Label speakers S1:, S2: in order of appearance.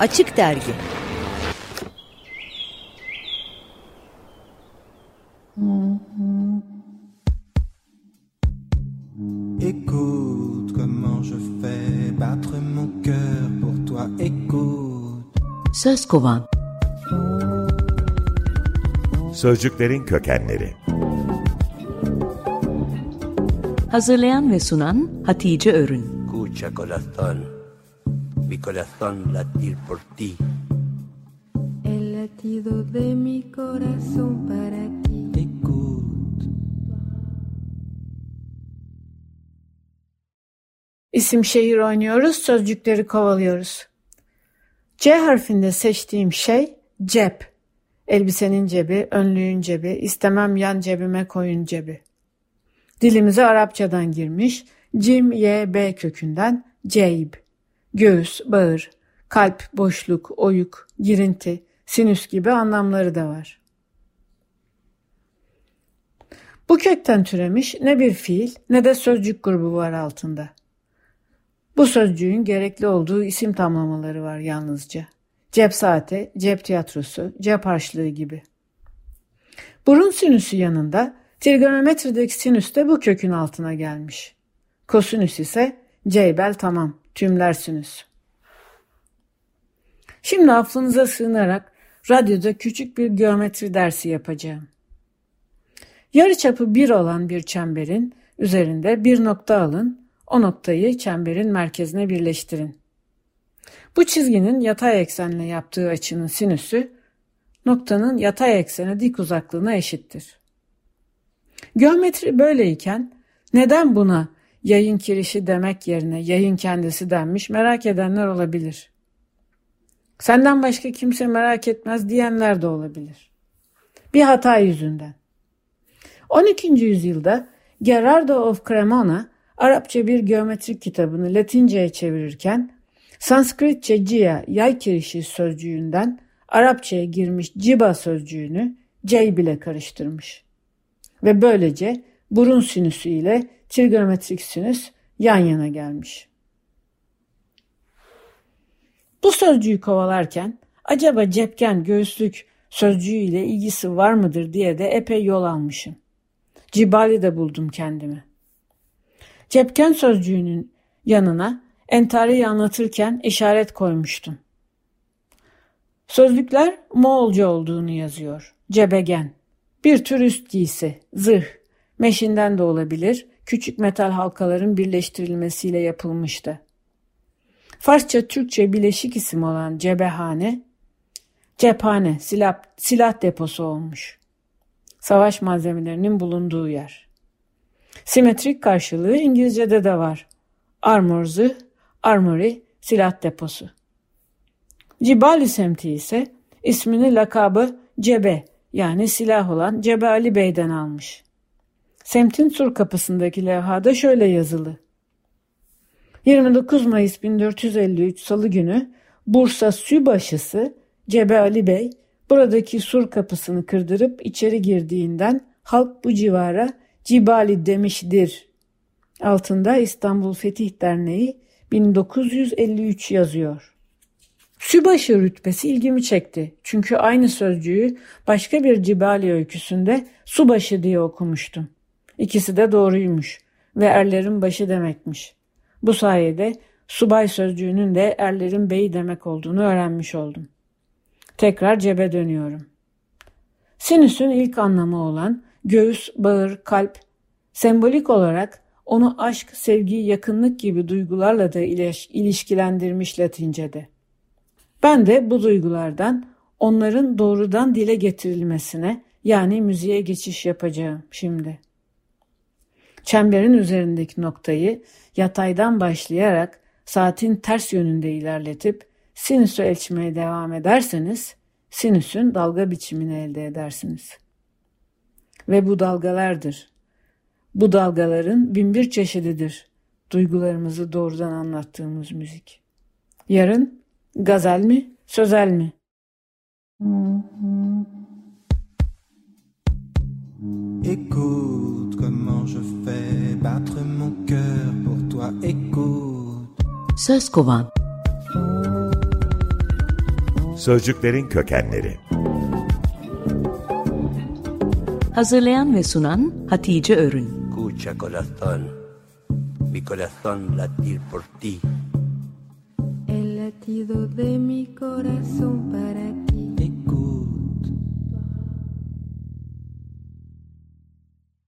S1: Açık Dergi. Écoute comment je fais battre mon cœur pour toi, écoute. Söz kovan Sözcüklerin kökenleri. Hazırlayan ve sunan Hatice Örün. Escucha corazón, mi corazón latir por ti. El latido de mi corazón para ti. Écoute. İsim şehir oynuyoruz, sözcükleri kovalıyoruz. C harfinde seçtiğim şey cep. Elbisenin cebi, önlüğün cebi, istemem yan cebime koyun cebi. Dilimize Arapçadan girmiş, Cim Y B kökünden ceyb, göğüs, bağır, kalp, boşluk, oyuk, girinti, sinüs gibi anlamları da var. Bu kökten türemiş ne bir fiil ne de sözcük grubu var altında. Bu sözcüğün gerekli olduğu isim tamlamaları var yalnızca. Cep saati, cep tiyatrosu, cep harçlığı gibi. Burun sinüsü yanında trigonometrideki sinüs de bu kökün altına gelmiş. Kosinüs ise ceybel tamam, tümler sinüs. Şimdi affınıza sığınarak radyoda küçük bir geometri dersi yapacağım. Yarıçapı bir olan bir çemberin üzerinde bir nokta alın, o noktayı çemberin merkezine birleştirin. Bu çizginin yatay eksenle yaptığı açının sinüsü noktanın yatay eksene dik uzaklığına eşittir. Geometri böyleyken neden buna yayın kirişi demek yerine yayın kendisi denmiş merak edenler olabilir. Senden başka kimse merak etmez diyenler de olabilir. Bir hata yüzünden. 12. yüzyılda Gerardo of Cremona Arapça bir geometrik kitabını Latince'ye çevirirken Sanskritçe cia yay kirişi sözcüğünden Arapçaya girmiş ciba sözcüğünü cey bile karıştırmış. Ve böylece burun sinüsü ile trigonometrik sinüs yan yana gelmiş. Bu sözcüğü kovalarken acaba cepken göğüslük sözcüğü ile ilgisi var mıdır diye de epey yol almışım. Cibali de buldum kendimi. Cepken sözcüğünün yanına entariyi anlatırken işaret koymuştum. Sözlükler Moğolca olduğunu yazıyor. Cebegen. Bir tür üst giysi, zırh, meşinden de olabilir, küçük metal halkaların birleştirilmesiyle yapılmıştı. Farsça Türkçe bileşik isim olan cebehane, cephane, silah, silah deposu olmuş. Savaş malzemelerinin bulunduğu yer. Simetrik karşılığı İngilizce'de de var. Armor zırh, armory, silah deposu. Cibali semti ise ismini lakabı Cebe yani silah olan Cebe Ali Bey'den almış. Semtin sur kapısındaki levhada şöyle yazılı. 29 Mayıs 1453 Salı günü Bursa Sübaşısı Cebe Ali Bey buradaki sur kapısını kırdırıp içeri girdiğinden halk bu civara Cibali demiştir. Altında İstanbul Fetih Derneği 1953 yazıyor. Sübaşı rütbesi ilgimi çekti. Çünkü aynı sözcüğü başka bir Cibali öyküsünde subaşı diye okumuştum. İkisi de doğruymuş ve erlerin başı demekmiş. Bu sayede subay sözcüğünün de erlerin beyi demek olduğunu öğrenmiş oldum. Tekrar cebe dönüyorum. Sinüsün ilk anlamı olan göğüs, bağır, kalp sembolik olarak onu aşk, sevgi, yakınlık gibi duygularla da ilişkilendirmiş Latince'de. Ben de bu duygulardan onların doğrudan dile getirilmesine yani müziğe geçiş yapacağım şimdi. Çemberin üzerindeki noktayı yataydan başlayarak saatin ters yönünde ilerletip sinüsü ölçmeye devam ederseniz sinüsün dalga biçimini elde edersiniz. Ve bu dalgalardır. Bu dalgaların binbir çeşididir. Duygularımızı doğrudan anlattığımız müzik. Yarın gazel mi, sözel mi? Écoute Söz kovan.
S2: Sözcüklerin Kökenleri.
S3: Hazırlayan ve sunan Hatice Örün.
S4: Escucha corazón, mi corazón latir por ti.
S5: El latido de mi corazón